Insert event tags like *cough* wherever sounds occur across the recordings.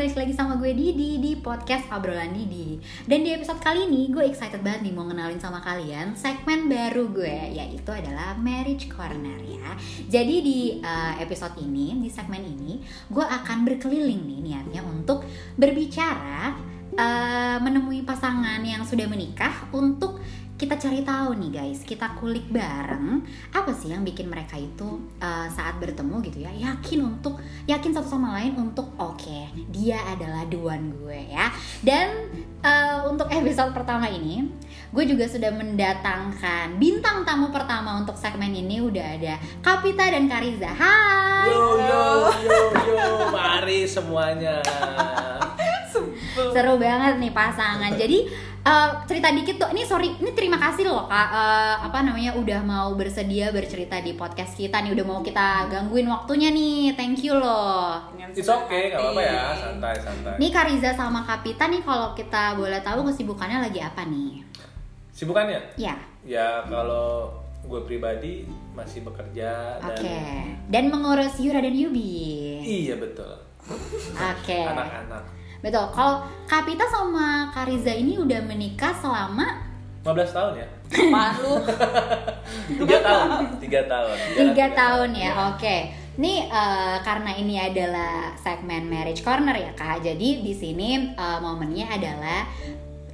balik lagi sama gue Didi di podcast Obrolan Didi. Dan di episode kali ini gue excited banget nih mau ngenalin sama kalian segmen baru gue Yaitu adalah Marriage Corner ya. Jadi di uh, episode ini, di segmen ini Gue akan berkeliling nih niatnya untuk berbicara uh, Menemui pasangan yang sudah menikah untuk kita cari tahu nih guys, kita kulik bareng apa sih yang bikin mereka itu uh, saat bertemu gitu ya yakin untuk yakin satu sama lain untuk oke okay, dia adalah duan gue ya. Dan uh, untuk episode pertama ini gue juga sudah mendatangkan bintang tamu pertama untuk segmen ini udah ada Kapita dan Kariza. Hai. Yo yo yo yo, mari semuanya. *laughs* Seru banget nih pasangan. Jadi Uh, cerita dikit tuh ini sorry ini terima kasih loh kak uh, apa namanya udah mau bersedia bercerita di podcast kita nih udah mau kita gangguin waktunya nih thank you loh it's okay nggak apa-apa ya santai santai nih Kariza sama Kapita nih kalau kita boleh tahu kesibukannya lagi apa nih sibukannya ya ya kalau gue pribadi masih bekerja Oke. Okay. Dan mengurus Yura dan Yubi. Iya betul. Oke. Okay. *laughs* Anak-anak. Betul. Kalau Kapita sama Kariza ini udah menikah selama 15 tahun ya? Malu. *laughs* Tiga tahun. Tiga tahun. Tiga tahun ya. ya. Oke. Okay. Nih uh, karena ini adalah segmen marriage corner ya kak. Jadi di sini uh, momennya adalah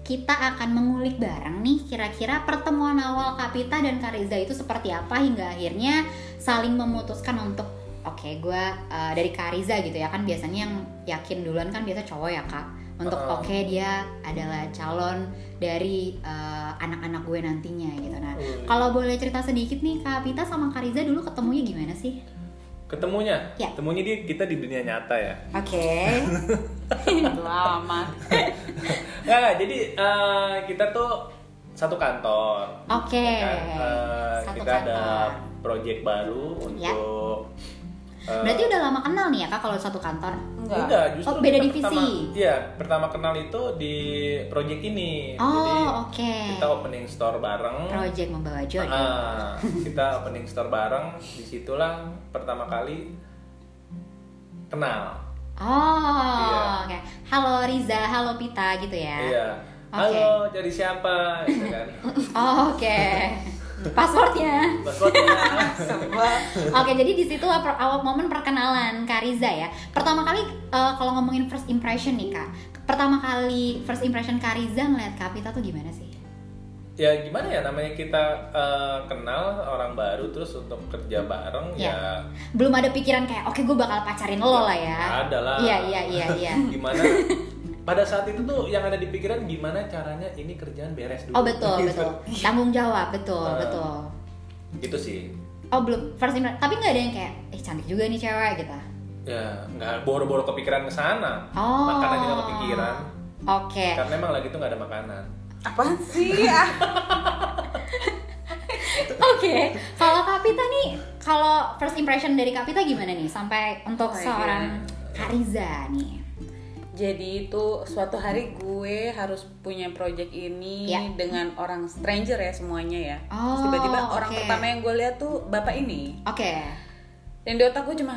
kita akan mengulik bareng nih kira-kira pertemuan awal Kapita dan Kariza itu seperti apa hingga akhirnya saling memutuskan untuk oke okay, gue uh, dari Kariza gitu ya kan biasanya yang yakin duluan kan biasa cowok ya kak untuk uh. oke okay, dia adalah calon dari anak eh, anak-anak gue nantinya gitu nah uh. kalau boleh cerita sedikit nih Kak Pita sama Kariza dulu ketemunya gimana sih ketemunya ya. ketemunya di kita di dunia nyata ya oke okay. *laughs* lama *laughs* nggak jadi uh, kita tuh satu kantor oke okay. ya kan? uh, kita kantor. ada project baru ya. untuk ya Berarti udah lama kenal nih ya kak kalau satu kantor? Enggak. Enggak, justru oh, beda divisi. Iya, pertama kenal itu di project ini. Oh, oke. Okay. Kita opening store bareng. Project membawa jodoh. Uh, kita opening store bareng. Di situlah pertama kali kenal. Oh, iya. oke. Okay. Halo Riza, halo Pita gitu ya. Iya. Okay. Halo, jadi siapa? Gitu kan. oh, *laughs* oke. Okay passwordnya. Passwordnya. Oke jadi di situ awal momen perkenalan Kariza ya. Pertama kali uh, kalau ngomongin first impression nih kak. Pertama kali first impression Kariza ngeliat Kapita tuh gimana sih? Ya gimana ya? Namanya kita uh, kenal orang baru terus untuk kerja bareng ya, ya. Belum ada pikiran kayak oke okay, gue bakal pacarin lo lah ya. ada lah. Iya iya iya iya. *laughs* Gimana pada saat itu tuh yang ada di pikiran gimana caranya ini kerjaan beres dulu. Oh betul gitu. betul. Tanggung jawab betul uh, betul. Gitu sih. Oh belum first impression. Tapi nggak ada yang kayak eh cantik juga nih cewek gitu. Ya nggak boro-boro kepikiran ke sana. Oh. Makan aja nggak kepikiran. Oke. Okay. Karena emang lagi tuh nggak ada makanan. Apa sih? *laughs* Ah. Oke, okay. kalau Kapita nih, kalau first impression dari Kapita gimana nih sampai untuk oh, seorang Kariza nih? Jadi itu suatu hari gue harus punya project ini ya. dengan orang stranger ya semuanya ya oh, terus tiba-tiba okay. orang pertama yang gue lihat tuh bapak ini oke okay. dan di otak gue cuma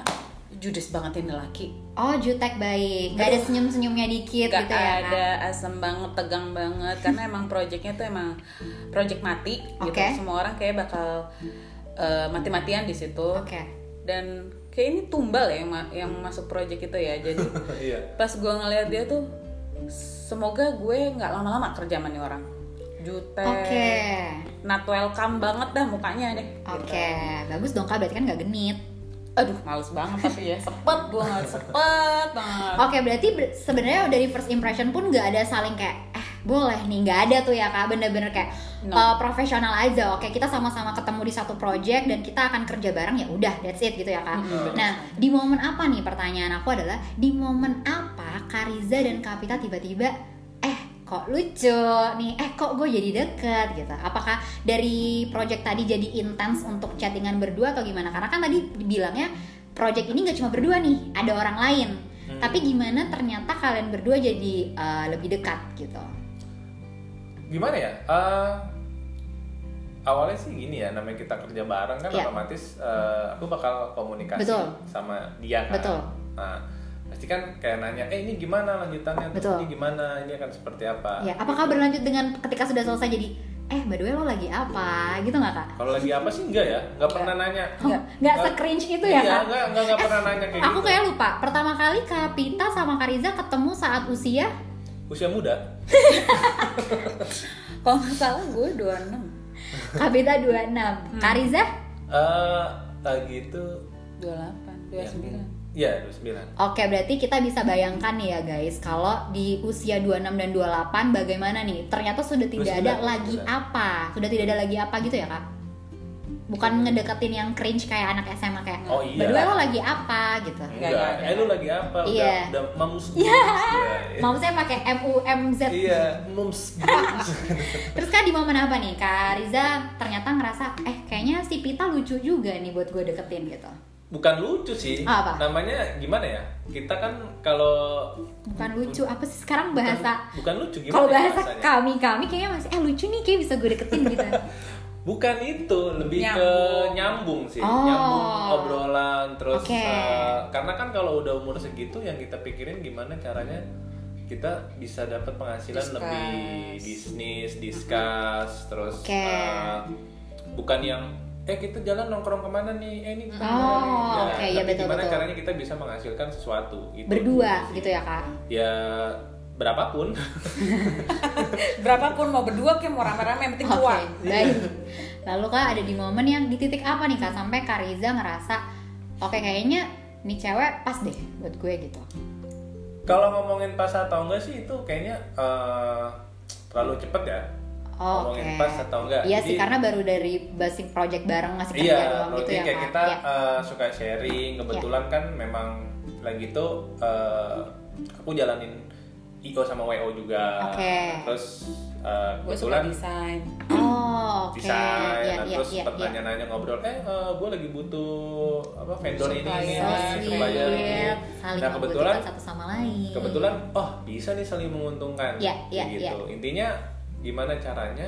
judes banget ini laki oh jutek baik gak ada senyum senyumnya dikit gak gitu ya ada kan? asem banget tegang banget karena emang projectnya tuh emang project mati okay. gitu semua orang kayak bakal uh, mati-matian di situ okay. dan kayak ini tumbal ya yang ma yang masuk project itu ya jadi *laughs* iya. pas gue ngeliat dia tuh semoga gue nggak lama-lama kerja sama nih orang. Jutek. Okay. not welcome banget dah mukanya deh. Oke okay. bagus dong kak. Berarti kan nggak genit. Aduh males banget tapi ya. Sepet gue nggak sepet banget. Oke okay, berarti ber sebenarnya dari first impression pun nggak ada saling kayak boleh nih nggak ada tuh ya kak. Bener-bener kayak no. uh, profesional aja. Oke kita sama-sama ketemu di satu project dan kita akan kerja bareng ya udah that's it gitu ya kak. Mm-hmm. nah di momen apa nih pertanyaan aku adalah di momen apa Kariza dan Kapita tiba-tiba eh kok lucu nih? Eh kok gue jadi deket? gitu. Apakah dari project tadi jadi intens untuk chattingan berdua atau gimana? Karena kan tadi bilangnya project ini gak cuma berdua nih ada orang lain. Hmm. tapi gimana ternyata kalian berdua jadi uh, lebih dekat gitu gimana ya uh, awalnya sih gini ya namanya kita kerja bareng kan yeah. otomatis uh, aku bakal komunikasi Betul. sama dia kan Betul. nah pasti kan kayak nanya eh ini gimana lanjutannya terus Betul. ini gimana ini akan seperti apa Ya, apakah berlanjut dengan ketika sudah selesai jadi eh by the way lo lagi apa gitu nggak kak? kalau lagi apa sih enggak ya nggak pernah nanya Oh, nggak se-cringe itu ya iya, kak? enggak, enggak, enggak pernah nanya kayak Aku gitu kayak lupa. Pertama kali Kak Pita sama Kak Riza ketemu saat usia usia muda *laughs* Kalau nggak salah gue 26 Kak Pita 26. Kak Riza? eh lagi itu 28, 29 Iya, 29 Oke, berarti kita bisa bayangkan nih ya guys, kalau di usia 26 dan 28 bagaimana nih? Ternyata sudah tidak 29, ada lagi 29. apa? Sudah tidak ada lagi apa gitu ya, Kak? Bukan ngedeketin yang cringe kayak anak SMA kayak Oh, iya. Way, lo lagi apa gitu. Nggak, enggak nggak ada. eh lu lagi apa udah Iya. udah mums *laughs* Iya. Iya, saya pakai M U M Z. iya mums. *laughs* Terus Kak di momen apa nih? Kak Riza ternyata ngerasa eh kayaknya si Pita lucu juga nih buat gue deketin gitu. bukan lucu sih Apa? namanya gimana ya kita kan kalau Bukan lucu, apa sih sekarang bahasa bukan, bukan lucu gimana kalau ya bahasa bahasanya? kami kami kayaknya masih eh lucu nih kayak bisa gue deketin gitu. *laughs* Bukan itu, lebih ke Nyambung. nyambung sih, Oh. nyambung obrolan terus Oke. eh, karena kan kalau udah umur segitu yang kita pikirin gimana caranya kita bisa dapat penghasilan Discuss. lebih bisnis, discuss, terus Oke. eh, bukan yang eh kita jalan nongkrong ke mana nih, eh ini kita Oh, nih?" oke, ya betul, gimana betul. caranya kita bisa menghasilkan sesuatu itu Berdua sih. gitu ya kak. Ya berapapun. *laughs* Berapapun mau berdua kayak mau rame-rame yang penting Oke, kuat baik. Lalu kak ada di momen yang di titik apa nih kak sampai Kak Riza ngerasa oke kayaknya nih cewek pas deh buat gue gitu. Kalau ngomongin pas atau enggak sih itu kayaknya eh, terlalu cepet ya. Oh, ngomongin Oke. pas atau enggak. Iya Jadi- sih karena baru dari basic project bareng ngasih kerja Iya, doang gitu ya kayak kak. kita Iya. eh, suka sharing. Kebetulan kan memang lagi tuh eh, aku jalanin IO sama WO juga. Oke. Terus eh, Gue kebetulan desain *clears throat* Oh, oke. desain, nah, iya, terus iya, sempat iya. nanya-nanya ngobrol, eh gue lagi butuh apa vendor ini ini, Supplier. Ini, saling Nah kebetulan satu sama lain. kebetulan oh bisa nih saling menguntungkan Iya, iya, Kayak iya. gitu intinya gimana caranya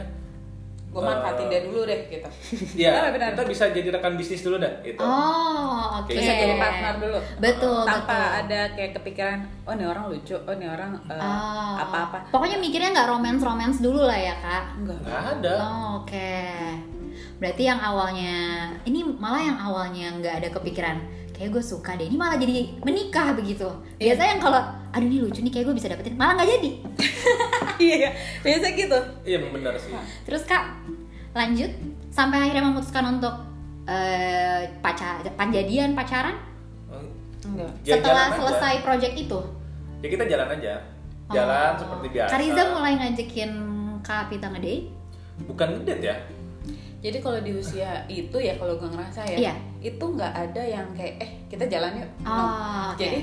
Gue manfaatin Eh, dia dulu deh gitu *laughs* ya Benar, benar. kita bisa jadi rekan bisnis dulu dah itu Oh, oke. Kayak Bisa jadi partner dulu Betul, Tanpa betul. ada kayak kepikiran Oh nih orang lucu Oh nih orang eh, Oh. apa-apa Pokoknya mikirnya nggak romance-romance dulu lah ya kak. Enggak nggak ada Oh, Oke. Berarti yang awalnya ini malah yang awalnya nggak ada kepikiran kayak gue suka deh. Ini malah jadi menikah begitu. Biasanya yang kalau aduh ini lucu nih kayak gue bisa dapetin malah nggak jadi. *laughs* Iya iya. Biasa gitu iya benar sih Terus kak lanjut sampai akhirnya memutuskan untuk eh pacar panjadian pacaran Enggak Ya, setelah aja. selesai project itu. ya kita jalan aja jalan Oh. seperti biasa Kariza mulai ngajakin Kak Pita ngedate. bukan ngedate ya Jadi kalau di usia itu ya kalau gue ngerasa ya Iya. Itu nggak ada yang kayak Eh kita jalan yuk No. Oh, oke. Jadi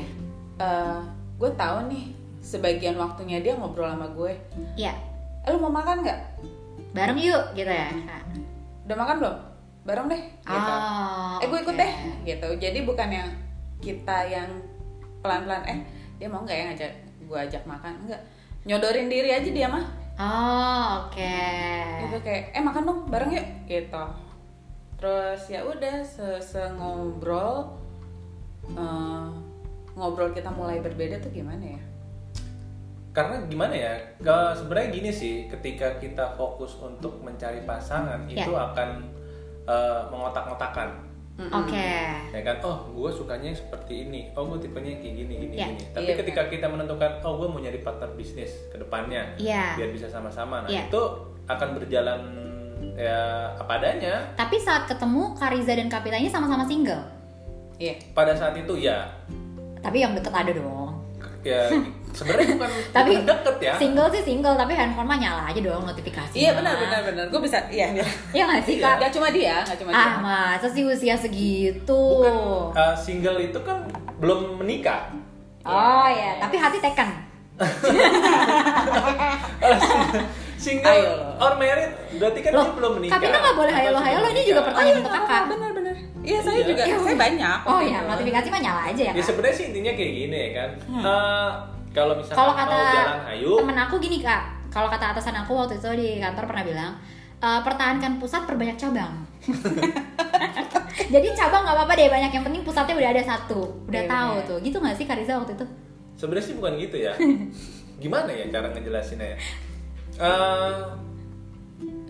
eh, gue tahu nih Sebagian waktunya dia ngobrol sama gue Iya, Eh lu mau makan nggak? bareng yuk gitu ya. Udah makan belum? Bareng deh gitu. Oh, eh gue ikut oke. deh gitu jadi bukan yang kita yang pelan-pelan eh dia mau nggak ya ngajak gue ajak makan enggak nyodorin diri aja dia mah Oh, oke. gitu kayak eh makan dong bareng yuk gitu terus ya udah se, -se ngobrol eh, ngobrol kita mulai berbeda tuh gimana ya karena gimana ya sebenarnya gini sih ketika kita fokus untuk mencari pasangan Ya. itu akan eh, mengotak-ngotakan Oke. ya kan oh gue sukanya yang seperti ini oh gue tipenya yang kayak gini gini Iya. gini tapi Iya, ketika kita menentukan oh gue mau nyari partner bisnis ke depannya Iya. biar bisa sama-sama nah Iya. itu akan berjalan ya apa adanya Tapi saat ketemu Kariza dan Kapitanya sama-sama single. iya pada saat itu ya Tapi yang deket ada dong. Ya sebenarnya bukan *laughs* Tapi bukan deket ya Single sih single, tapi handphone mah nyala aja dong notifikasi. iya benar benar benar gue bisa iya iya Iya nggak sih Iya. kak? nggak cuma dia nggak cuma Ah dia masa sih usia segitu? bukan uh, single itu kan belum menikah Oh ya, tapi hati tekan. *laughs* single Ayo. or married berarti kan Loh, dia belum menikah Kapita nggak boleh sudah hayalo ini juga pertanyaan untuk nggak kakak. apa-apa, benar benar iya saya Iya. juga Iya, saya iya. banyak Oh ya, notifikasi mah nyala aja ya ya kak. sebenarnya sih intinya kayak gini ya kan Eh, kalau misalnya Hmm. Kalau kata mau jalan ayo temen aku gini kak, kalau kata atasan aku waktu itu di kantor pernah bilang, "Eh, pertahankan pusat perbanyak cabang. *laughs* Jadi cabang nggak apa-apa deh banyak yang penting pusatnya udah ada satu, udah Iya, tahu bener. tuh. Gitu nggak sih Kariza waktu itu? Sebenarnya sih bukan gitu ya. *laughs* Gimana ya cara ngejelasinnya ya? Eh,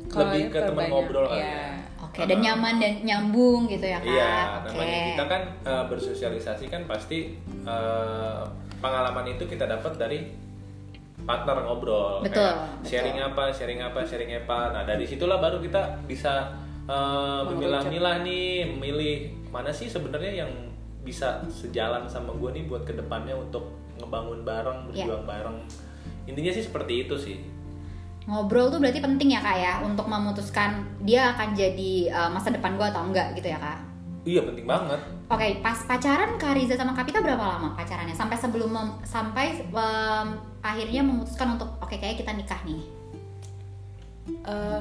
Kalau lebih ke teman ngobrol kali iya. ya. Oke, dan nyaman dan nyambung gitu ya kak. Iya, Oke. namanya kita kan eh, bersosialisasi kan pasti eh, pengalaman itu kita dapat dari partner ngobrol. Betul, Kayak betul. Sharing apa, sharing apa, sharing apa. Nah dari situlah baru kita bisa eh, memilah-milah nih, memilih mana sih sebenarnya yang bisa sejalan sama gue nih buat ke depannya untuk ngebangun bareng, Iya. berjuang bareng. Intinya sih seperti itu sih. Ngobrol tuh berarti penting ya kak ya untuk memutuskan dia akan jadi uh, masa depan gue atau enggak gitu ya kak. Iya penting banget. Oke, pas pacaran Kak Riza sama Kapita berapa lama pacarannya? Sampai sebelum mem- sampai em, akhirnya memutuskan untuk oke kayak kita nikah nih. Eh,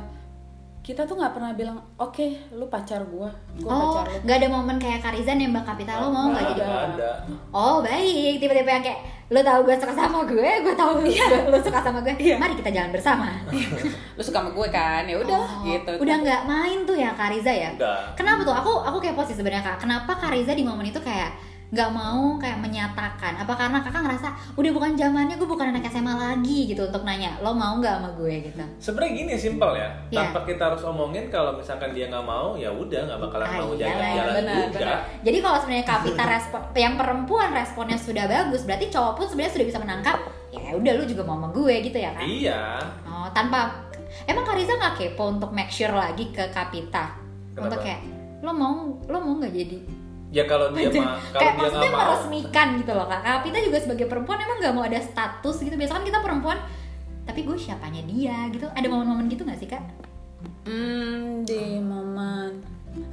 kita tuh nggak pernah bilang oke lu pacar gua gua oh, pacar lu nggak ada momen kayak Kak Riza nembak Kapita lo mau nggak jadi? Ada. Oh baik, tiba-tiba yang kayak lo tahu gue suka sama gue, gue tahu lo suka sama gue, mari kita jalan bersama. lu suka sama gue kan ya udah Oh, gitu Udah nggak main tuh ya Kak Riza ya? Udah. Kenapa tuh? Aku aku kayak posisi sebenarnya kak. Kenapa Kak Riza di momen itu kayak nggak mau kayak menyatakan? Apa karena kakak ngerasa udah bukan zamannya gue bukan anak SMA lagi gitu untuk nanya lo mau nggak sama gue gitu? Sebenarnya gini simpel ya, Iya. tanpa kita harus omongin kalau misalkan dia nggak mau, ya udah nggak bakalan Ah, mau jalan-jalan juga. benar. Jadi kalau sebenarnya Kapita respon, yang perempuan responnya sudah bagus, berarti cowok pun sebenarnya sudah bisa menangkap. Ya udah lu juga mau sama gue gitu ya kan? Iya. Oh tanpa emang Kak Riza nggak kepo untuk make sure lagi ke Kapita Kenapa? untuk kayak lo mau lo mau nggak jadi Ya kalau dia mah kalau kayak dia maksudnya mau, meresmikan gitu loh kak. Kapita juga sebagai perempuan emang nggak mau ada status gitu. Biasa kan kita perempuan tapi gue siapanya dia gitu. Ada momen-momen gitu nggak sih kak? Hmm di momen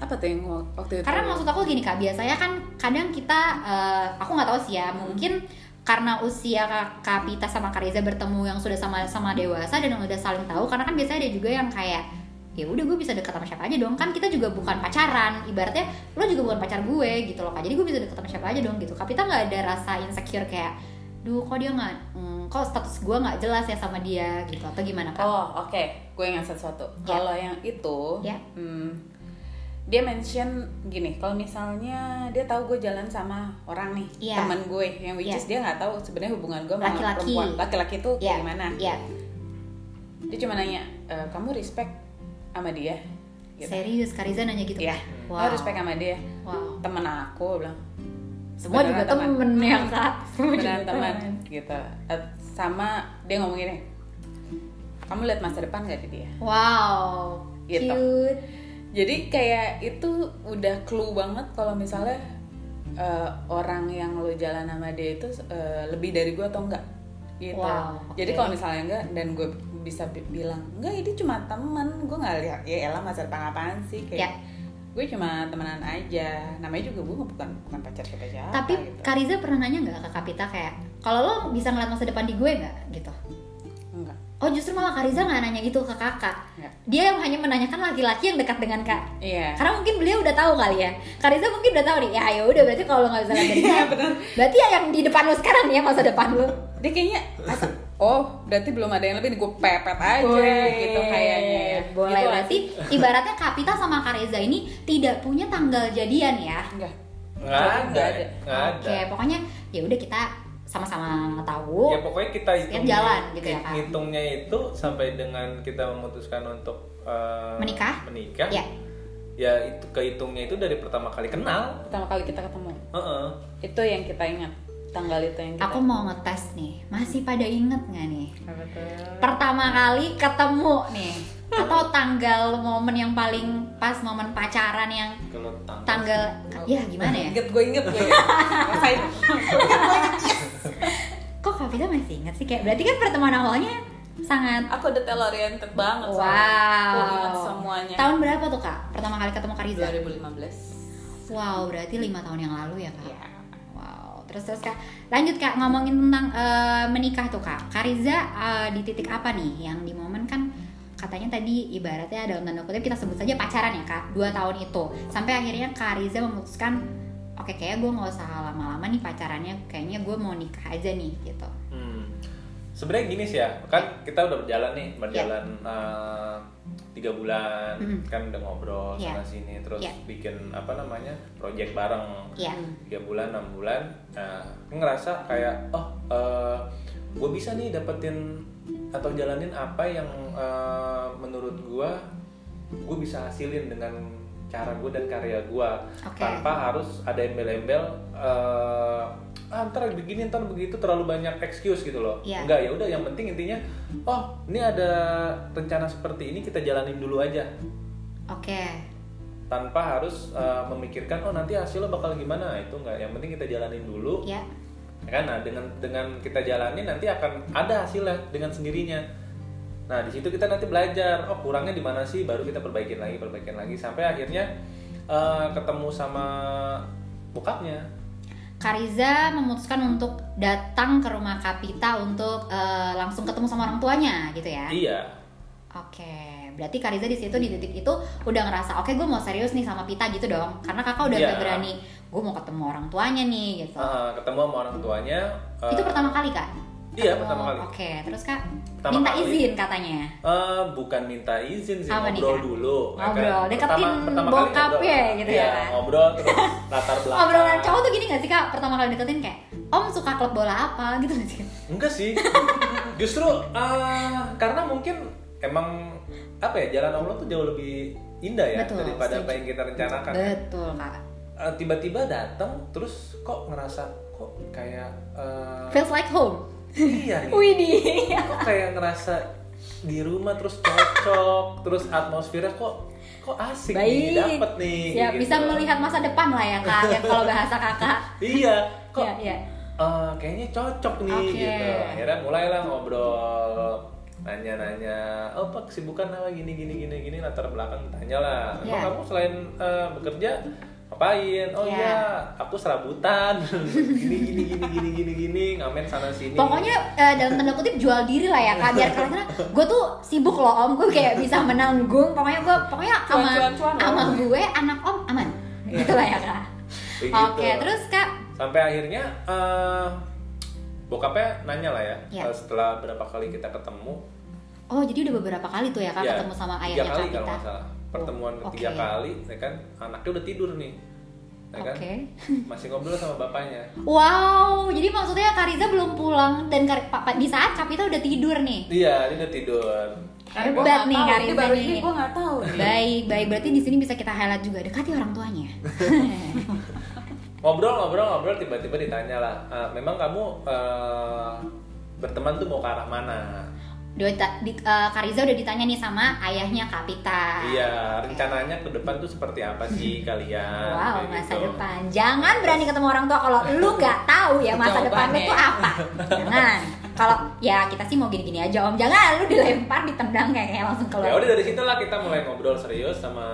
apa tuh yang waktu itu? Karena maksud aku gini kak. Biasanya kan kadang kita eh, aku nggak tahu sih ya. Mungkin karena usia Kak Kapita sama Kariza bertemu yang sudah sama-sama dewasa dan udah saling tahu. Karena kan biasanya ada juga yang kayak ya udah gue bisa dekat sama siapa aja dong. Kan kita juga bukan pacaran. Ibaratnya lo juga bukan pacar gue gitu loh kak. Jadi gue bisa dekat sama siapa aja dong gitu. Kapita nggak ada rasa insecure kayak duh kok dia nggak hmm, kok status gue nggak jelas ya sama dia gitu. Atau gimana kak? Oh oke. Gue ingat sesuatu. Ya. kalau yang itu Ya. hmm, dia mention gini kalau misalnya dia tahu gue jalan sama orang nih Iya. teman gue yang which Iya. is dia nggak tahu sebenarnya hubungan gue sama Laki-laki. perempuan. Laki-laki tuh ya. kayak gimana? Ya. Dia cuma nanya "E, kamu respect sama dia gitu. serius Kariza nanya gitu? Iya. wow. Oh, respect sama dia. Wow. Temen aku bilang semua juga Beneran temen ya kak. *laughs* Semua juga beneran teman gitu. Eh, sama dia ngomong gini kamu lihat masa depan gak di dia? Wow. Gitu. cute. Jadi kayak itu udah clue banget kalau misalnya eh, orang yang lo jalan sama dia itu eh, lebih dari gue atau enggak gitu. Wow, jadi oke. kalau misalnya enggak dan gue bisa bi- bilang enggak ini cuma teman gue nggak lihat ya elah masa depan apaan sih? Kayak Ya. gue cuma temenan aja. Namanya juga gue bukan bukan pacar siapa siapa tapi gitu. Kariza pernah nanya nggak ke Kapita kayak kalau lo bisa ngeliat masa depan di gue nggak? Gitu. Enggak. Oh justru malah Kariza nggak nanya gitu ke kakak. Nggak. dia yang hanya menanyakan laki-laki yang dekat dengan kak. Iya. Karena mungkin beliau udah tahu kali ya. Kariza mungkin udah tahu nih ya ya udah berarti kalau lo nggak bisa lihat dari dia berarti ya yang di depan lo sekarang ya masa depan lo. Dia kayaknya oh berarti belum ada yang lebih gue pepet aja Wih, gitu kayaknya ya boleh Gitu berarti ibaratnya Kapita sama Kariza ini tidak punya tanggal jadian ya enggak nggak ada, ada. nggak ada. Oke, pokoknya ya udah kita sama-sama tahu. Ya pokoknya kita hitung jalan gitu ya, Kak. Ngitungnya itu sampai dengan kita memutuskan untuk eh, Menikah? Menikah. Ya. Ya itu kehitungnya itu dari pertama kali kenal. pertama kali kita ketemu Heeh. itu yang kita ingat tanggal itu yang kita Aku mau ngetes nih, masih pada inget nggak nih? Tuh? Pertama kali ketemu nih, atau tanggal momen yang paling pas momen pacaran yang Kalau tanggal. tanggal, ya gimana ya? inget gue inget gue rasain Kok Kapita masih inget sih? Kayak berarti kan pertemuan awalnya sangat aku detail oriented banget wow. soalnya. aku ingat semuanya Tahun berapa tuh kak? Pertama kali ketemu Kariza? 2015 Wow, berarti lima tahun yang lalu ya kak? Iya. Terus terus kak, lanjut kak ngomongin tentang eh, menikah tuh kak. Kariza eh, di titik apa nih? Yang di momen kan katanya tadi ibaratnya dalam tanda kutip kita sebut saja pacaran ya kak, dua tahun itu. Sampai akhirnya Kariza memutuskan, oke kayak gue nggak usah lama-lama nih pacarannya, kayaknya gue mau nikah aja nih gitu. Sebenarnya gini sih ya kan kita udah berjalan nih berjalan eh, tiga bulan Mhm. kan udah ngobrol Iya. sana sini terus Iya. bikin apa namanya project bareng ya tiga bulan enam bulan nah aku ngerasa kayak oh gue bisa nih dapetin atau jalanin apa yang eh, menurut gue gue bisa hasilin dengan cara gue dan karya gue Oke. tanpa harus ada embel-embel eh, ah ntar begini ntar begitu terlalu banyak excuse gitu loh. Iya. enggak ya udah yang penting intinya oh ini ada rencana seperti ini kita jalanin dulu aja. Oke. Tanpa harus uh, memikirkan oh nanti hasilnya bakal gimana. Itu enggak yang penting kita jalanin dulu. Ya ya kan? Nah dengan dengan kita jalanin nanti akan ada hasilnya dengan sendirinya. Nah di situ kita nanti belajar oh kurangnya di mana sih? Baru kita perbaikin lagi perbaikin lagi sampai akhirnya uh, ketemu sama bokapnya Kariza memutuskan untuk datang ke rumah Kapita untuk eh, langsung ketemu sama orang tuanya gitu ya iya Oke, berarti Kariza di situ di titik itu udah ngerasa oke gue mau serius nih sama Pita gitu dong, karena kakak udah agak berani, gue mau ketemu orang tuanya nih gitu. Uh, ketemu sama orang tuanya uh, itu pertama kali kak? Iya Oh, pertama kali Oke, terus kak Pertama minta kali. izin katanya. Uh, bukan minta izin sih Apa nih, ngobrol Kak? dulu ya kan? Ngobrol, deketin kali bokap ngobrol. ya, gitu ya, Iya, kan? ngobrol terus latar belakang Obrolan cowok tuh gini gak sih kak? Pertama kali deketin kayak, Om suka klub bola apa gitu gak sih? Enggak sih. *laughs* Justru uh, karena mungkin emang apa ya jalan Allah tuh jauh lebih indah ya Betul, daripada setuju. apa yang kita rencanakan. Betul kak. Uh, tiba-tiba datang terus kok ngerasa kok kayak uh, Feels like home. Iya nih. Widih. Kok kayak ngerasa di rumah terus cocok, terus atmosfernya kok kok asik nih, Baik. dapet nih. Ya gitu. bisa melihat masa depan lah ya kak, yang kalau bahasa kakak. Iya, kok Iya, iya. eh, kayaknya cocok nih Oke. gitu. Akhirnya mulailah ngobrol, nanya-nanya, oh pak kesibukan apa gini gini gini gini latar belakang tanya lah. Emang Iya. kamu selain eh, bekerja ngapain? Oh Iya. iya, aku serabutan, *laughs* gini gini gini gini gini gini, ngamen sana sini. Pokoknya eh, dalam tanda kutip jual diri lah ya kak biar *laughs* kalian gue tuh sibuk loh om gue kayak bisa menanggung pokoknya gue pokoknya Cuan, sama cuan, cuan, Om. gue anak om aman gitu lah ya kak. Oke terus kak sampai akhirnya eh, bokapnya nanya lah ya, Iya. eh, setelah berapa kali kita ketemu, oh jadi udah beberapa kali tuh ya kak Ya, ketemu sama ayahnya kak kalau kita. salah pertemuan Oh, ketiga oke. kali ya kan anaknya udah tidur nih ya kan Oke. *laughs* masih ngobrol sama bapaknya Wow jadi maksudnya Kariza belum pulang dan Kar- di saat Kapita udah tidur nih. iya dia udah tidur Hebat nih, ini baru ini gue nggak tahu. Baik baik berarti di sini bisa kita highlight juga dekati orang tuanya. *laughs* ngobrol ngobrol ngobrol tiba-tiba ditanya lah "Ah, memang kamu eh, berteman tuh mau ke arah mana Dota, di, eh, Kariza udah ditanya nih sama ayahnya Kapita. iya rencananya ke depan tuh seperti apa sih *laughs* kalian Wow, Kayak masa gitu. depan. Jangan berani ketemu orang tua kalau lu nggak tahu ya masa depan lu tuh apa. Jangan. Kalau ya kita sih mau gini-gini aja om. Jangan lu dilempar, ditendang kayak kayak langsung keluar. ya udah dari situ lah kita mulai ngobrol serius sama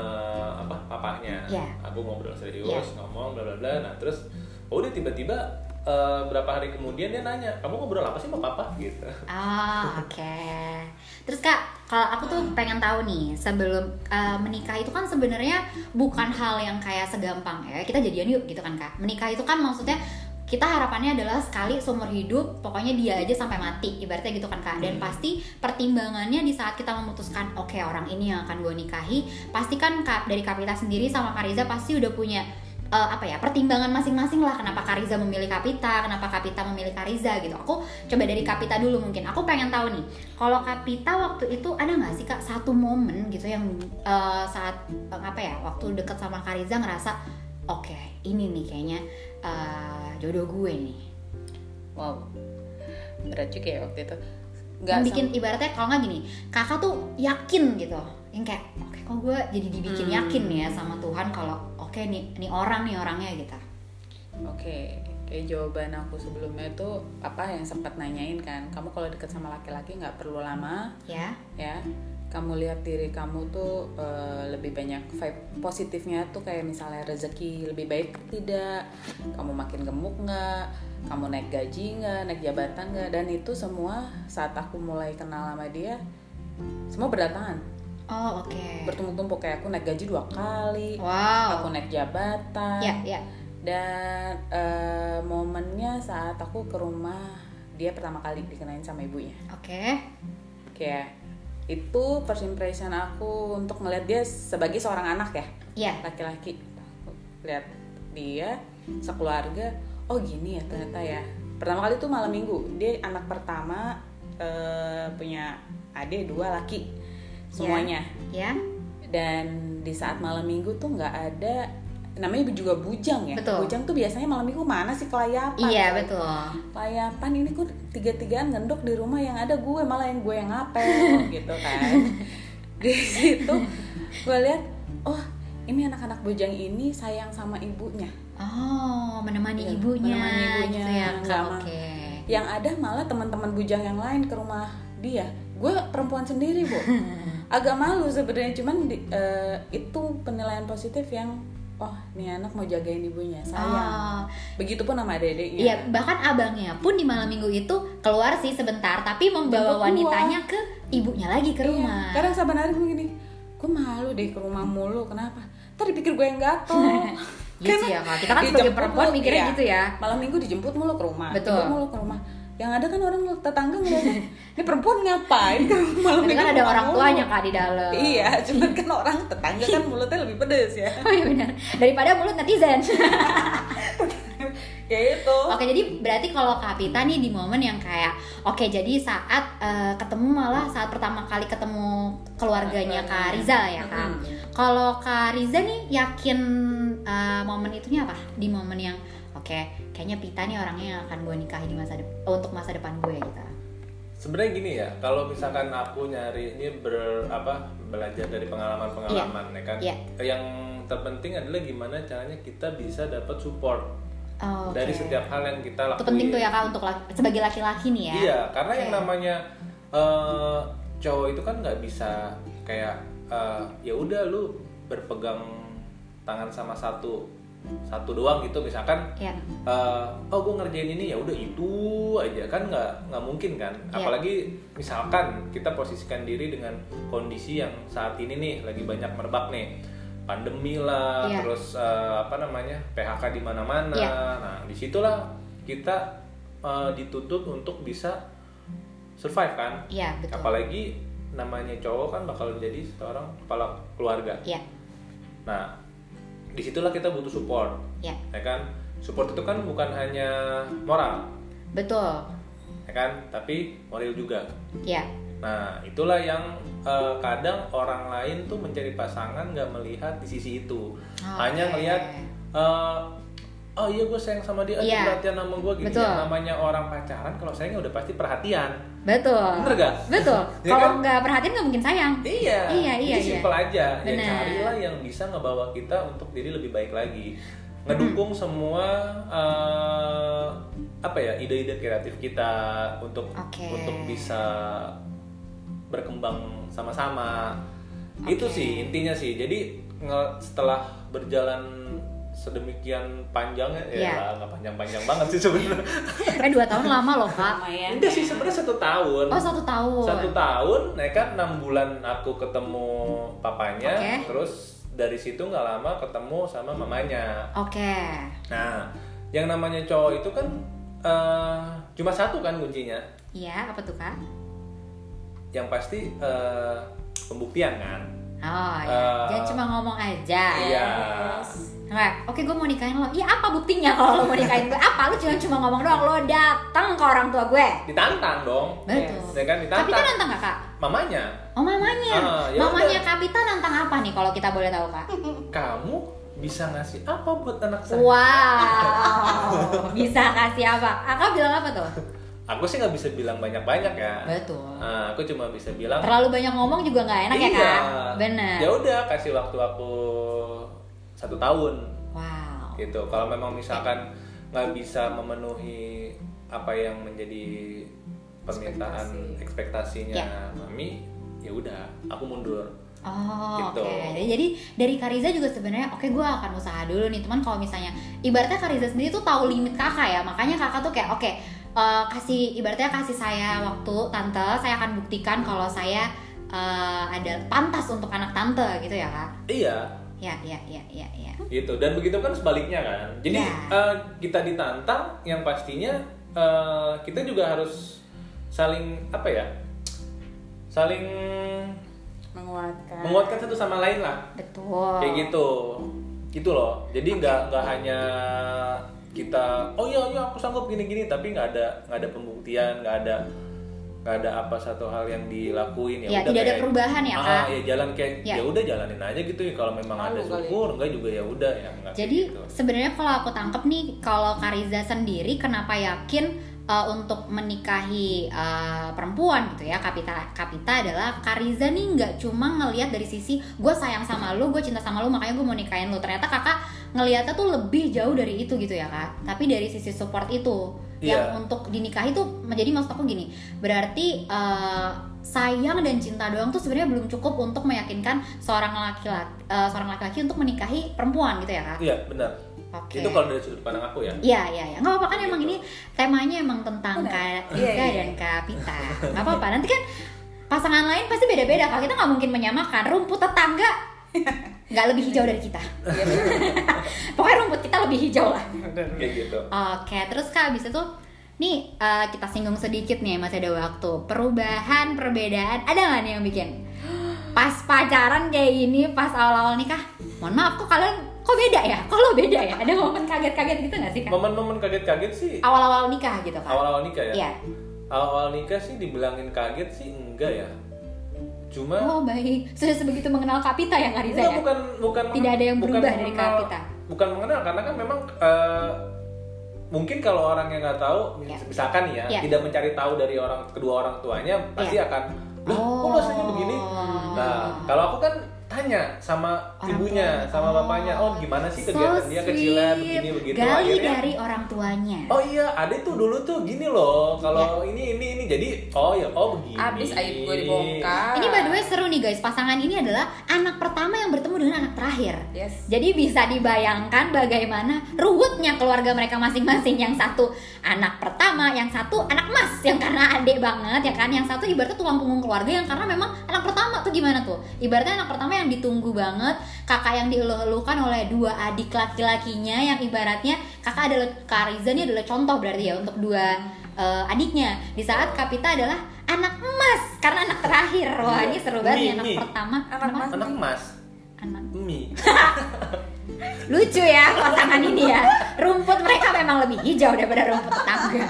apa papahnya Iya. aku ngobrol serius Iya. ngomong bla bla bla nah terus oh, udah tiba-tiba eh, berapa hari kemudian dia nanya kamu ngobrol apa sih sama papa gitu Ah, oke. Terus Kak, kalau aku tuh pengen tahu nih, sebelum uh, menikah itu kan sebenarnya bukan hal yang kayak segampang ya. Kita jadian yuk gitu kan Kak. Menikah itu kan maksudnya kita harapannya adalah sekali seumur hidup pokoknya dia aja sampai mati ibaratnya gitu kan kak dan pasti pertimbangannya di saat kita memutuskan oke orang ini yang akan gue nikahi pasti kan Kak, dari Kapita sendiri sama Kariza pasti udah punya eh, apa ya pertimbangan masing-masing lah kenapa Kariza memilih Kapita kenapa Kapita memilih Kariza gitu. Aku coba dari Kapita dulu mungkin. Aku pengen tahu nih kalau Kapita waktu itu ada nggak sih kak satu momen gitu yang eh, saat eh, apa ya waktu deket sama Kariza ngerasa oke ini nih kayaknya eh, jodoh gue nih. Wow, berat juga ya waktu itu. yang Nggak bikin sam- ibaratnya kalau nggak gini kakak tuh yakin gitu yang kayak oke kok gue jadi dibikin Hmm. yakin nih ya sama Tuhan kalau oke nih nih orang nih orangnya gitu. Oke, kayak jawaban aku sebelumnya itu apa yang sempat nanyain kan, kamu kalau deket sama laki-laki nggak perlu lama, ya. ya. Kamu lihat diri kamu tuh eh, lebih banyak vibe positifnya tuh kayak misalnya rezeki lebih baik tidak, kamu makin gemuk nggak, kamu naik gaji nggak, naik jabatan nggak, dan itu semua saat aku mulai kenal sama dia, semua berdatangan, oh oke. Bertumpuk-tumpuk kayak aku naik gaji dua kali, wow. aku naik jabatan, ya ya. Dan eh, momennya saat aku ke rumah dia pertama kali dikenalin sama ibunya. Oke. kayak itu first impression aku untuk ngeliat dia sebagai seorang anak ya. Iya. laki-laki. Lihat dia sekeluarga oh gini ya ternyata ya. Pertama kali tuh malam minggu. Dia anak pertama eh, punya adik dua laki semuanya Ya. dan di saat malam minggu tuh nggak ada namanya juga bujang ya Betul. bujang tuh biasanya malam minggu mana sih kelayapan Iya, coy. betul. kelayapan ini kok tiga-tigaan ngendok di rumah yang ada gue malah yang gue yang ngapel *laughs* gitu kan di situ gue lihat oh ini anak-anak bujang ini sayang sama ibunya Oh, menemani Iya, ibunya, menemani ibunya, gitu ya, ma- Oke. yang ada malah teman-teman bujang yang lain ke rumah dia gue perempuan sendiri bu *laughs* agak malu sebenarnya cuman di- eh, itu penilaian positif yang oh nih anak mau jagain ibunya sayang Oh, begitupun sama adek-adeknya Iya, bahkan abangnya pun di malam minggu itu keluar sih sebentar, tapi membawa wanitanya ke ibunya lagi ke Iya, rumah. saban hari gue gini gue malu deh ke rumah mulu kenapa ntar dipikir gue yang gatel *laughs* Iya sih ya. Kita kan sebagai perempuan mikirnya iya. gitu ya. malam minggu dijemput mulu ke rumah Betul. dijemput mulu ke rumah yang ada kan orang tetangga ngeliatnya *laughs* ini perempuan ngapain malam minggu kan ada orang mulu?" tuanya kak di dalam. iya cuman kan orang tetangga kan *laughs* mulutnya lebih pedes ya Oh iya benar. Daripada mulut netizen. *laughs* ya itu Oke, jadi berarti kalau Kapita nih di momen yang kayak oke, jadi saat eh, ketemu malah saat pertama kali ketemu keluarganya Kak Rizal ya, Kak. Kalau Kak Riza nih yakin eh, momen itunya apa? Di momen yang oke, kayaknya Pita nih orangnya yang akan gue nikahi di masa depan untuk masa depan gue gitu. sebenarnya gini ya kalau misalkan aku nyari ini ber apa belajar dari pengalaman-pengalaman ya kan Iya. yang terpenting adalah gimana caranya kita bisa dapat support Oh, dari oke. setiap hal yang kita lakuin Itu penting tuh ya Kak untuk laki- sebagai laki-laki nih ya. Iya, karena Oke. yang namanya eh, cowok itu kan nggak bisa kayak eh, ya udah lu berpegang tangan sama satu satu doang gitu misalkan Iya. eh, oh gue ngerjain ini ya udah itu aja kan nggak nggak mungkin kan Iya. apalagi misalkan kita posisikan diri dengan kondisi yang saat ini nih lagi banyak merebak nih pandemi lah Iya. terus eh, apa namanya PHK di mana-mana Iya. nah di situlah kita eh, dituntut untuk bisa survive kan Iya, betul. apalagi namanya cowok kan bakal jadi seorang kepala keluarga Iya. nah di situlah kita butuh support Iya. ya kan support itu kan bukan hanya moral Betul. ya kan tapi moral juga Iya. nah itulah yang eh, kadang orang lain tuh mencari pasangan nggak melihat di sisi itu hanya Oke. melihat eh, oh iya gue sayang sama dia Iya. dia perhatian sama gue gitu Betul. yang namanya orang pacaran kalau sayang udah pasti perhatian Betul. Bener gak? Betul. *laughs* Ya Kalau kan? nggak perhatiin nggak mungkin sayang. Iya, Iya, iya, Jadi iya. simpel aja. Ya Bener. carilah yang bisa ngebawa kita untuk diri lebih baik lagi. Ngedukung semua eh, apa ya ide-ide kreatif kita untuk Oke. untuk bisa berkembang sama-sama. Oke. Itu sih intinya sih. Jadi setelah berjalan sedemikian panjangnya Iya. ya nggak panjang-panjang banget sih sebenarnya. Eh dua tahun lama loh kak. lumayan Udah sih sebenarnya satu tahun Oh satu tahun. satu tahun ya kan enam bulan aku ketemu papanya Oke. terus dari situ nggak lama ketemu sama mamanya Oke. nah yang namanya cowok itu kan eh, cuma satu kan kuncinya Iya apa tuh kak? yang pasti eh, pembuktian kan Oh ya. Eh, Jangan cuma ngomong aja. iya Nggak, oke gue mau nikahin lo. Iya apa buktinya kalau lo mau nikahin gue? Apa? Lu cuma cuma ngomong doang. Lo datang ke orang tua gue. ditantang dong Betul. ya kan ditantang Kapita nantang gak kak? mamanya Oh mamanya. Ya mamanya udah. Kapita nantang apa nih kalau kita boleh tahu kak? kamu bisa ngasih apa buat anak saya Wow. Bisa kasih apa? Kakak bilang apa tuh? aku sih nggak bisa bilang banyak-banyak ya Betul. Nah, aku cuma bisa bilang Terlalu banyak ngomong juga nggak enak ya Iya. kak? Bener. Ya udah kasih waktu aku satu tahun Wow. gitu. Kalau memang misalkan nggak bisa memenuhi apa yang menjadi permintaan ekspektasinya Ya. mami, ya udah aku mundur. Oh, Gitu. oke. Jadi dari Kariza juga sebenarnya oke gue akan usaha dulu nih. Teman kalau misalnya ibaratnya Kariza sendiri tuh tahu limit kakak ya. Makanya kakak tuh kayak oke eh, kasih ibaratnya kasih saya waktu tante, saya akan buktikan kalau saya eh, ada pantas untuk anak tante gitu ya kak. Iya, Ya, ya, ya, ya, ya. gitu. Dan begitu kan sebaliknya kan. Jadi Ya. eh, kita ditantang, yang pastinya eh, kita juga harus saling apa ya saling menguatkan menguatkan satu sama lain lah betul kayak gitu gitu loh jadi nggak nggak hanya kita oh iya iya aku sanggup gini gini tapi nggak ada nggak ada pembuktian nggak ada nggak ada apa satu hal yang dilakuin Ya, udah tidak ada kayak, perubahan ya, ah, Kak? ya jalan kayak Ya. ya udah jalanin aja gitu ya kalau memang ada Malu kali. syukur enggak juga ya udah ya enggak Jadi gitu. sebenarnya kalau aku tangkap nih, kalau Kariza sendiri kenapa yakin uh, untuk menikahi uh, perempuan gitu ya? Kapita Kapita adalah Kariza nih nggak cuma ngelihat dari sisi gue sayang sama lu, gue cinta sama lu, makanya gue mau nikahin lu. Ternyata kakak ngelihatnya tuh lebih jauh dari itu gitu ya kak. Tapi dari sisi support itu yang Iya. untuk dinikahi tuh menjadi maksud aku gini, berarti uh, sayang dan cinta doang tuh sebenarnya belum cukup untuk meyakinkan seorang laki-laki uh, seorang laki-laki untuk menikahi perempuan gitu ya kak. iya benar Oke. itu kalau dari sudut pandang aku ya Iya, iya, iya. Nggak apa-apa kan emang Gitu. ini temanya emang tentang. Kak Iya, Iza iya. dan Kak Pita. Nggak apa-apa. Nanti kan pasangan lain pasti beda-beda. Kak kita nggak mungkin menyamakan. Rumput tetangga *laughs* nggak lebih hijau dari kita. *laughs* Pokoknya rumput kita lebih hijau lah. kayak gitu Oke, terus Kak abis itu nih eh, kita singgung sedikit nih masih ada waktu. Perubahan, perbedaan ada nggak nih yang bikin? Pas pacaran kayak gini, pas awal-awal nikah, mohon maaf kok kalian kok beda ya? Kok lo beda ya? Ada momen kaget-kaget gitu nggak sih Kak? momen-momen kaget-kaget sih Awal-awal nikah gitu Kak? awal-awal nikah ya Iya. awal-awal nikah sih dibilangin kaget sih enggak ya cuma Oh baik, sudah sebegitu mengenal Kapita ya Kak Riza ya? bukan bukan Tidak ada yang bukan berubah dari mengenal- Kapita. bukan mengenal karena kan memang eh, mungkin kalau orang yang nggak tahu Ya. misalkan ya, Ya. tidak mencari tahu dari orang kedua orang tuanya pasti Ya. akan loh kok Oh. rasanya begini nah kalau aku kan tanya sama Orang ibunya tuanya. sama Oh. bapaknya oh gimana sih So kegiatan dia kecilan begini begitu Gali akhirnya dari orang tuanya. oh iya ada tuh dulu tuh gini loh kalau ini ini ini jadi oh ya oh begini Abis aib gue dibongkar. Ini by the way seru nih guys, pasangan ini adalah anak pertama yang bertemu dengan anak terakhir. Yes. Jadi bisa dibayangkan bagaimana ruwetnya keluarga mereka masing-masing. Yang satu anak pertama, yang satu anak mas, yang karena adik banget ya kan. Yang satu ibaratnya tulang punggung keluarga yang karena memang anak pertama tuh gimana tuh? Ibaratnya anak pertama yang ditunggu banget, kakak yang dieluh-elukan oleh dua adik laki-lakinya yang ibaratnya kakak adalah Kariza ini adalah contoh berarti ya untuk dua eh, adiknya. Di saat Kapita adalah anak emas karena anak terakhir. Wah, ini seru banget nih Mi, anak mi. pertama. Anak emas. anak emas Anak mie *laughs* lucu ya pasangan ini ya rumput mereka memang lebih hijau daripada rumput tetangga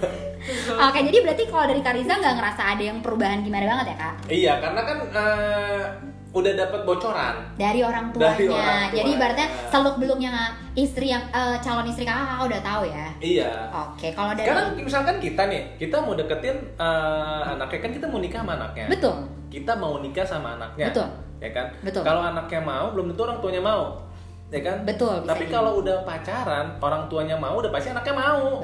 *laughs* oke jadi berarti kalau dari Kariza nggak ngerasa ada yang perubahan gimana banget ya kak iya karena kan eh, udah dapat bocoran dari orang tuanya Dari orang jadi tuanya. ibaratnya seluk beluknya istri yang eh, calon istri kakak kakak udah tahu ya iya oke kalau dari Sekarang misalkan kita nih, kita mau deketin eh, anaknya kan kita mau nikah sama anaknya. betul Kita mau nikah sama anaknya. Betul. Ya kan? Betul. Kalau anaknya mau, belum tentu orang tuanya mau. Ya kan? Betul, Tapi jadi. kalau udah pacaran, orang tuanya mau, udah pasti anaknya mau.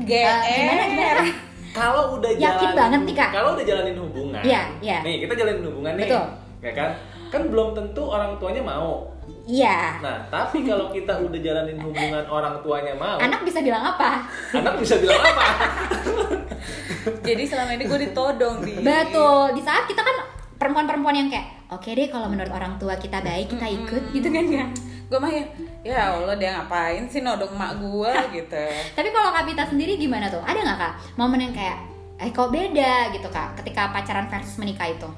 GR. Eh, gimana gimana Kalau udah Yakin jalanin, banget nih, Kak. Kalau udah jalanin hubungan. Iya, iya. Nih, kita jalanin hubungan nih. Betul. Ya kan? Kan belum tentu orang tuanya mau. iya Nah, tapi kalau kita udah jalanin hubungan orang tuanya mau, anak bisa bilang apa anak bisa bilang apa? *laughs* Jadi selama ini gue ditodong di. betul di saat kita kan perempuan-perempuan yang kayak oke deh kalau menurut orang tua kita baik kita ikut gitu kan ya Gue mah ya, ya Allah dia ngapain sih nodong mak gue gitu. Tapi kalau Kapita sendiri gimana tuh? Ada nggak kak momen yang kayak eh kok beda gitu kak ketika pacaran versus menikah itu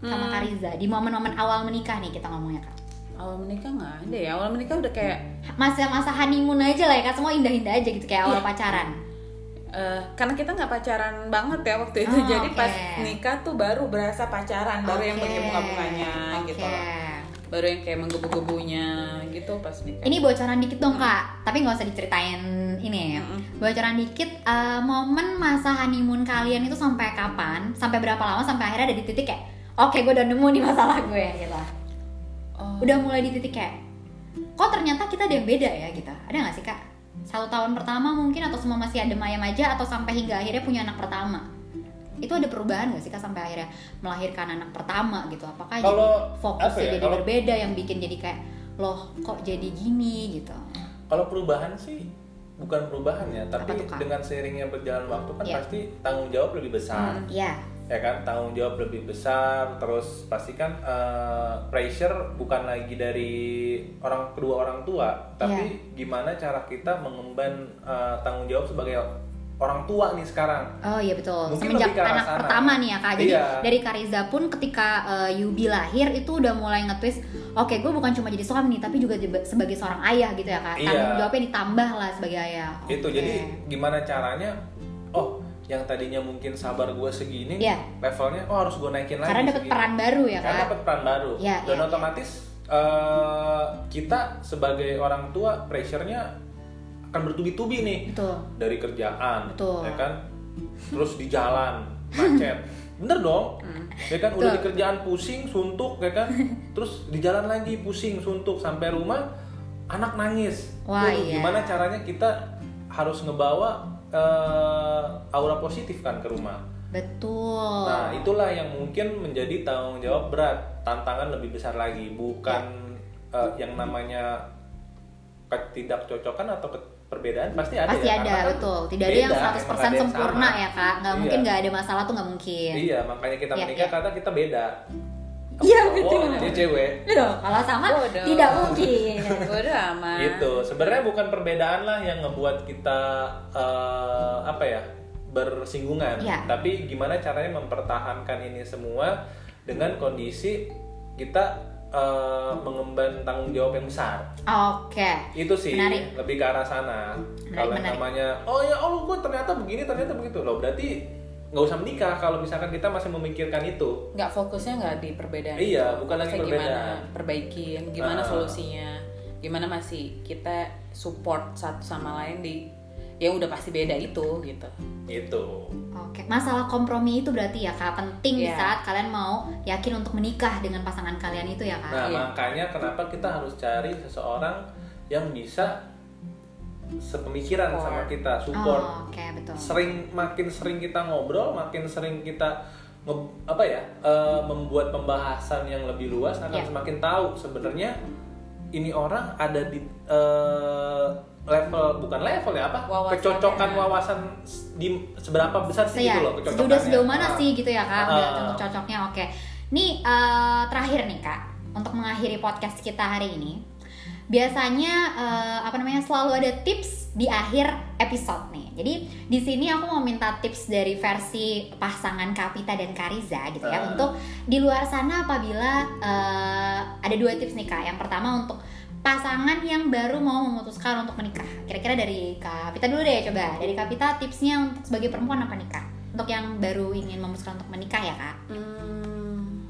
sama Hmm. Kariza di momen-momen awal menikah nih kita ngomongnya kak Awal menikah nggak ada ya, awal menikah udah kayak masa-masa honeymoon aja lah ya kak semua indah-indah aja gitu kayak awal Iya. pacaran eh, karena kita nggak pacaran banget ya waktu itu, Oh, jadi oke. pas nikah tuh baru berasa pacaran, baru yang Oke. pakai bunga-bunganya Oke. gitu, baru yang kayak menggebu-gebunya gitu pas nikah. Ini bocoran dikit dong kak, tapi nggak usah diceritain ini ya. Mm-mm. Bocoran dikit, eh, momen masa honeymoon kalian itu sampai kapan? Sampai berapa lama? Sampai akhirnya ada di titik kayak, oke gue udah nemu nih masalah gue gitu. Oh. Udah mulai di titik kayak, kok ternyata kita ada yang beda ya gitu. Ada nggak sih kak? Satu tahun pertama mungkin atau semua masih ada ayam aja atau sampai hingga akhirnya punya anak pertama? Itu ada perubahan gak sih kak sampai akhirnya melahirkan anak pertama gitu? Apakah Kalau, jadi fokusnya apa ya, jadi kalau- berbeda yang bikin jadi kayak loh kok jadi gini gitu? Kalau perubahan sih bukan perubahan ya, tapi tuh, dengan seiringnya berjalan waktu kan Iya. pasti tanggung jawab lebih besar. Hmm. Iya. Ya kan tanggung jawab lebih besar terus pastikan eh, pressure bukan lagi dari orang kedua orang tua tapi gimana cara kita mengemban eh, tanggung jawab sebagai orang tua nih sekarang Oh iya betul. Mungkin Semenjak anak sana. pertama nih ya kak. Jadi Iya. dari Kariza pun ketika eh, Yubi lahir itu udah mulai nge-twist. Oke, gue bukan cuma jadi suami nih, tapi juga sebagai seorang ayah gitu ya kak. Iya. Tanggung jawabnya ditambah lah sebagai ayah. itu Oke. jadi gimana caranya oh yang tadinya mungkin sabar gue segini Iya. levelnya oh harus gue naikin lagi karena dapat peran baru ya karena kak. dapat peran baru Iya, dan iya, otomatis eh, kita sebagai orang tua pressure-nya akan bertubi-tubi nih Betul. dari kerjaan Betul. ya kan terus di jalan macet *laughs* bener dong ya kan udah Betul. di kerjaan pusing suntuk ya kan *laughs* terus di jalan lagi pusing suntuk sampai rumah anak nangis Wah, Tuh, iya. gimana caranya kita harus ngebawa eh, aura positif kan ke rumah Betul. Nah, itulah yang mungkin menjadi tanggung jawab berat, tantangan lebih besar lagi, bukan Ya. eh, yang namanya ketidakcocokan atau ke- perbedaan pasti ada. Pasti ya, ada, kan betul. Tidak ada yang beda, 100% ada yang sempurna sama. ya kak. Nggak Iya. mungkin nggak ada masalah tuh nggak mungkin. Iya, makanya kita Iya, menikah iya. karena kita beda. Iya, betul. Dia cewek. Betul. Kalau sama Bodoh. tidak mungkin. *laughs* Bodoh amat. Gitu. Sebenarnya bukan perbedaan lah yang ngebuat kita eh, apa ya bersinggungan, Iya. tapi gimana caranya mempertahankan ini semua dengan kondisi kita eh, mengemban tanggung jawab yang besar. Oke. Itu sih Menarik. lebih ke arah sana. Kalau namanya, oh ya Allah, gue ternyata begini, ternyata begitu loh. Berarti nggak usah menikah kalau misalkan kita masih memikirkan itu. nggak fokusnya nggak di perbedaan Iya, itu. bukan lagi perbedaan. gimana perbaikin gimana Ah. solusinya gimana masih kita support satu sama lain di yang udah pasti beda itu gitu Itu. Oke, masalah kompromi itu berarti ya kak penting di Iya. saat kalian mau yakin untuk menikah dengan pasangan kalian itu ya kak. Nah, Iya. makanya kenapa kita harus cari seseorang yang bisa sepemikiran Support. sama kita, support. Oh, Oke betul. Sering makin sering kita ngobrol, makin sering kita nge- apa ya eh, membuat pembahasan yang lebih luas akan Iya. semakin tahu sebenarnya ini orang ada di eh, level bukan level ya apa Wawasannya. kecocokan wawasan s- di seberapa besar sih Saya, gitu loh sudah kecocokannya. sejauh mana Ah. sih gitu ya kak? Udah Ah. contoh cocoknya oke. Nih eh, terakhir nih kak, untuk mengakhiri podcast kita hari ini, biasanya eh, apa namanya selalu ada tips di akhir episode nih. Jadi di sini aku mau minta tips dari versi pasangan Kapita dan Kariza gitu ya Ah. untuk di luar sana apabila eh, ada dua tips nih kak. Yang pertama untuk pasangan yang baru mau memutuskan untuk menikah. Kira-kira dari Kapita dulu deh coba. Dari Kapita tipsnya untuk sebagai perempuan apa nih kak? Untuk yang baru ingin memutuskan untuk menikah ya kak? Hmm,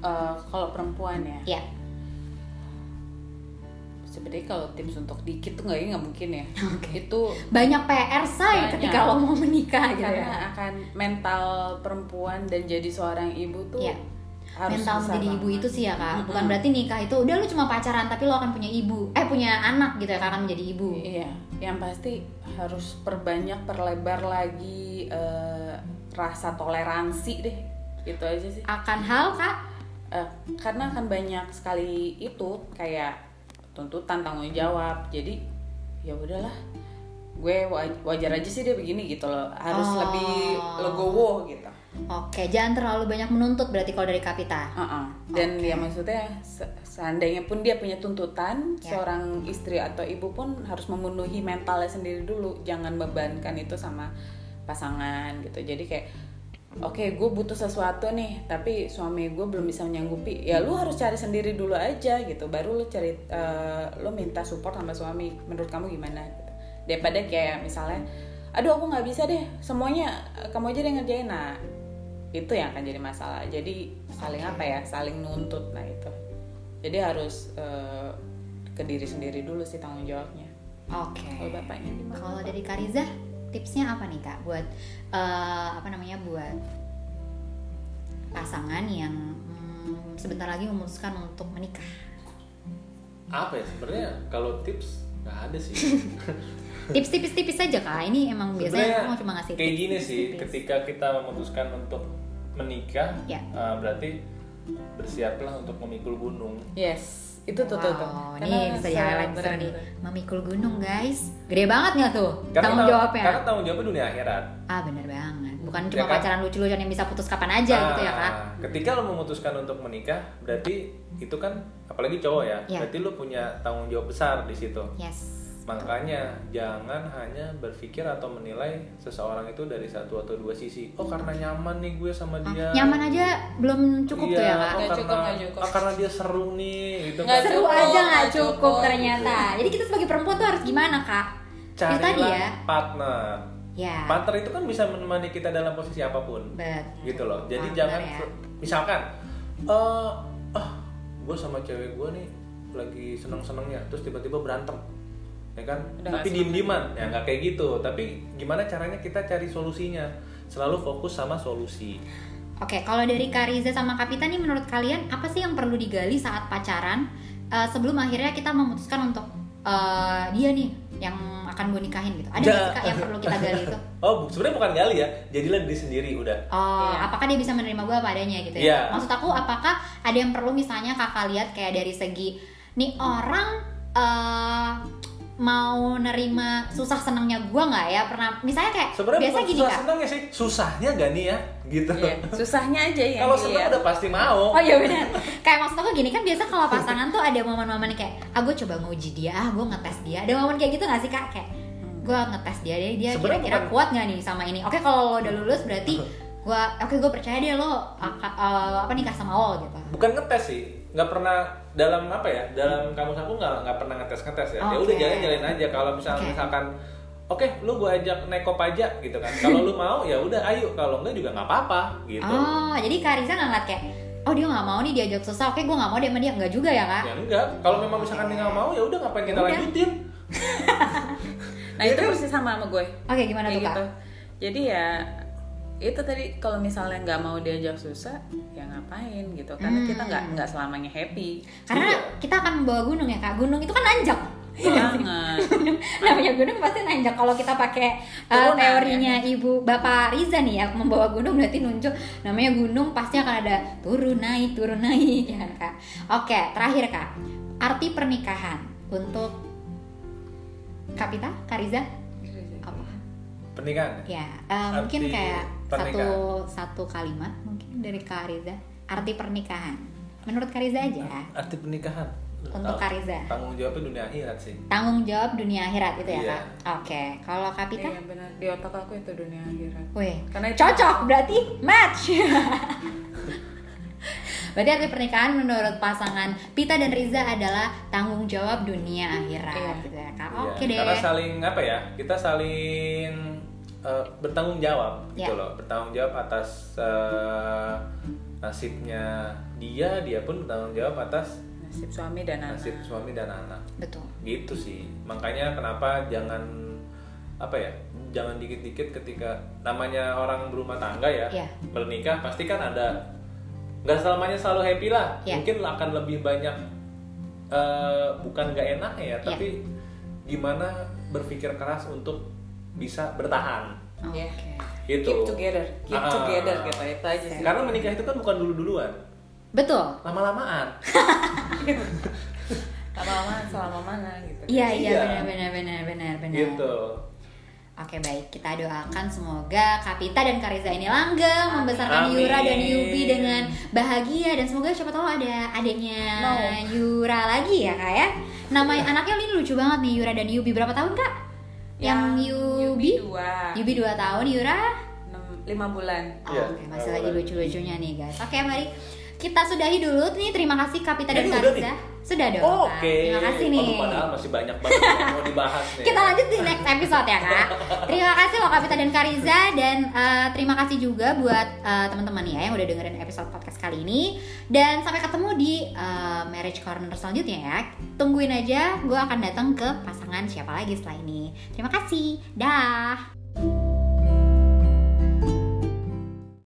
eh, kalau perempuan ya Ya. sebenarnya kalau tips untuk dikit tuh nggak nggak mungkin ya *laughs* Oke. itu Banyak PR say Banyak. ketika lo mau menikah gitu karena ya. akan mental perempuan dan jadi seorang ibu tuh Iya. Harus Mental menjadi ibu itu sih ya kak. Bukan berarti nikah itu udah lu cuma pacaran tapi lo akan punya ibu. Eh punya anak gitu ya kak akan menjadi ibu. Iya, yang pasti harus perbanyak, perlebar lagi eh, rasa toleransi deh, itu aja sih. Akan hal kak? Eh, karena akan banyak sekali itu kayak tuntutan tanggung jawab, jadi ya udahlah, gue waj- wajar aja sih dia begini gitu loh, harus Oh. lebih legowo gitu. Oke, jangan terlalu banyak menuntut berarti kalau dari Kapita. Uh-uh. Dan Oke. ya maksudnya se- seandainya pun dia punya tuntutan, Ya. seorang istri atau ibu pun harus memenuhi mentalnya sendiri dulu, jangan bebankan itu sama pasangan gitu. Jadi kayak oke gue butuh sesuatu nih, tapi suami gue belum bisa menyanggupi, ya lu harus cari sendiri dulu aja gitu, baru lu cari eh, lu minta support sama suami. Menurut kamu gimana? Gitu. Daripada kayak misalnya, aduh aku nggak bisa deh, semuanya kamu aja deh ngerjain. Nah itu yang akan jadi masalah jadi saling apa ya saling nuntut nah itu jadi harus eh, ke diri sendiri dulu sih tanggung jawabnya Oke. kalau bapaknya gimana Kalau dari Kariza, tipsnya apa nih kak buat eh, apa namanya buat pasangan yang hmm, sebentar lagi memutuskan untuk menikah? apa ya sebenarnya kalau tips nggak ada sih *laughs* Tips tipis-tipis aja kak. Ini emang biasanya aku cuma ngasih kayak tips gini sih tipis-tipis. ketika kita memutuskan untuk menikah Ya. eh, berarti bersiaplah untuk memikul gunung yes itu tuh tuh tuh Wow, Karena nih bisa seru nih. Memikul gunung guys. Gede banget nggak tuh Karena tanggung tang- jawabnya? Karena tanggung jawabnya dunia akhirat. Ah bener banget. Bukan Ya cuma kan? pacaran lucu-lucuan yang bisa putus kapan aja gitu ya kak. Ketika lo memutuskan untuk menikah, berarti itu kan apalagi cowok ya, Iya. berarti lo punya tanggung jawab besar di situ. Yes. Makanya jangan hanya berpikir atau menilai seseorang itu dari satu atau dua sisi. Oh karena nyaman nih gue sama Ah, dia. nyaman aja belum cukup Iya, tuh ya kak. oh, Nggak karena, cukup, nggak cukup. ah, karena dia seru nih, gitu kan. Seru cukup, aja nggak cukup cukup, ternyata. Jadi kita sebagai perempuan tuh harus gimana kak? Itu Carilah tadi ya. partner. Ya. Partner itu kan bisa menemani kita dalam posisi apa pun. Bet. gitu loh jadi Partner jangan ya. misalkan eh ah gue sama cewek gue nih lagi seneng senengnya terus tiba-tiba berantem ya kan Udah tapi diem dieman ya nggak kayak gitu tapi gimana caranya kita cari solusinya selalu fokus sama solusi Oke, kalau dari Kariza sama Kapita nih menurut kalian apa sih yang perlu digali saat pacaran eh, sebelum akhirnya kita memutuskan untuk eh, dia nih yang akan gue nikahin gitu. Ada nggak sih yang perlu kita gali itu? *laughs* oh sebenarnya bukan gali ya jadilah diri sendiri udah Oh, Iya. apakah dia bisa menerima gue apa adanya gitu ya? Iya. Maksud aku apakah ada yang perlu misalnya kakak lihat kayak dari segi nih orang eh mau nerima susah senangnya gue nggak ya pernah misalnya kayak sebenarnya biasa gini susah kak senangnya sih susahnya gak nih ya gitu Iya, susahnya aja yang kalau senang dilihat. udah pasti mau Oh iya benar. Kayak maksud aku gini kan biasa kalau pasangan tuh ada momen-momen kayak ah gue coba nguji dia, ah gue ngetes dia. Ada momen kayak gitu gak sih kak? Kayak gue ngetes dia deh, dia kira-kira bukan- kuat gak nih sama ini? Oke kalau lo udah lulus berarti *laughs* gue oke gue percaya deh lo eh, apa nikah sama lo gitu. bukan ngetes sih nggak pernah dalam apa ya dalam kamus aku nggak nggak pernah ngetes ngetes ya ya Oke. udah jalan jalan aja kalau misalnya Oke. misalkan oke lu gue ajak nekop aja gitu kan kalau lu mau ya udah ayo kalau enggak juga nggak apa-apa gitu Oh jadi Kak Riza nggak ngeliat kayak oh dia nggak mau nih diajak susah, oke gue nggak mau dia sama dia nggak juga ya kak? ya enggak kalau memang misalkan dia nggak mau ya udah ngapain kita Udah. lanjutin *laughs* Nah itu persis sama sama gue. Oke gimana Kayak tuh kak? gitu. Jadi ya itu tadi kalau misalnya nggak mau diajak susah ya ngapain gitu? Karena Hmm. kita nggak nggak selamanya happy. Karena Iya. kita akan membawa gunung ya kak. Gunung itu kan nanjak. banget. *laughs* Namanya gunung pasti nanjak. Kalau kita pakai uh, teorinya ibu bapak Riza nih ya membawa gunung berarti nunjuk. Namanya gunung pasti akan ada turun naik turun naik *laughs* ya kak. Oke terakhir kak. Arti pernikahan untuk Kapita Kariza apa? Pernikahan? Ya eh, mungkin Arti kayak pernikahan. satu kalimat mungkin dari Kariza arti pernikahan menurut Kariza aja arti pernikahan Untuk Tang- Kariza. tanggung jawabnya dunia akhirat sih tanggung jawab dunia akhirat itu ya Iya. kak oke kalau Kapita Iya benar di otak aku itu dunia akhirat Wih, Karena itu- cocok berarti match. *laughs* berarti arti pernikahan menurut pasangan Pita dan Riza adalah tanggung jawab dunia akhirat Iya. gitu ya kak. Iya, Oke deh. Karena saling apa ya? Kita saling eh, bertanggung jawab gitu Ya. loh. Bertanggung jawab atas eh, nasibnya dia, dia pun bertanggung jawab atas nasib suami dan anak nasib suami dan anak. Betul. Gitu sih. Makanya kenapa jangan apa ya? Jangan dikit-dikit ketika namanya orang berumah tangga ya, Iya. bernikah pasti kan ada nggak selamanya selalu happy lah. Iya. Mungkin akan lebih banyak eh, bukan nggak enak ya, Iya. tapi gimana berpikir keras untuk bisa bertahan. Oke. Iya. Gitu. keep together keep Ah. together gitu itu aja sih Karena menikah itu kan bukan dulu-duluan, Betul. lama-lamaan. *laughs* lama-lama selama mana gitu Iya iya Iya. benar benar benar benar benar. gitu. Oke baik kita doakan semoga Kapita dan Kariza ini langgeng membesarkan Amin. Yura dan Yubi dengan bahagia dan semoga siapa tahu ada adiknya No. Yura lagi ya kak ya. Nama anaknya ini lucu banget nih Yura dan Yubi berapa tahun kak? Yang Yubi? dua Yubi 2 tahun, Yura lima bulan Oh, Iya, Oke, masih lagi lucu-lucunya nih guys. Oke, mari kita sudahi dulu nih. Terima kasih Kapita dan Kariza. Sudah dong. Kak. Oke. Terima kasih nih. Oh, padahal masih banyak banget yang mau dibahas *laughs* nih. Kita lanjut di next episode ya kak. Terima kasih loh Kapita dan Kariza dan eh, terima kasih juga buat eh, teman-teman ya yang udah dengerin episode podcast kali ini. Dan sampai ketemu di eh, marriage corner selanjutnya ya. Tungguin aja, gue akan datang ke pasangan siapa lagi setelah ini. Terima kasih, dah.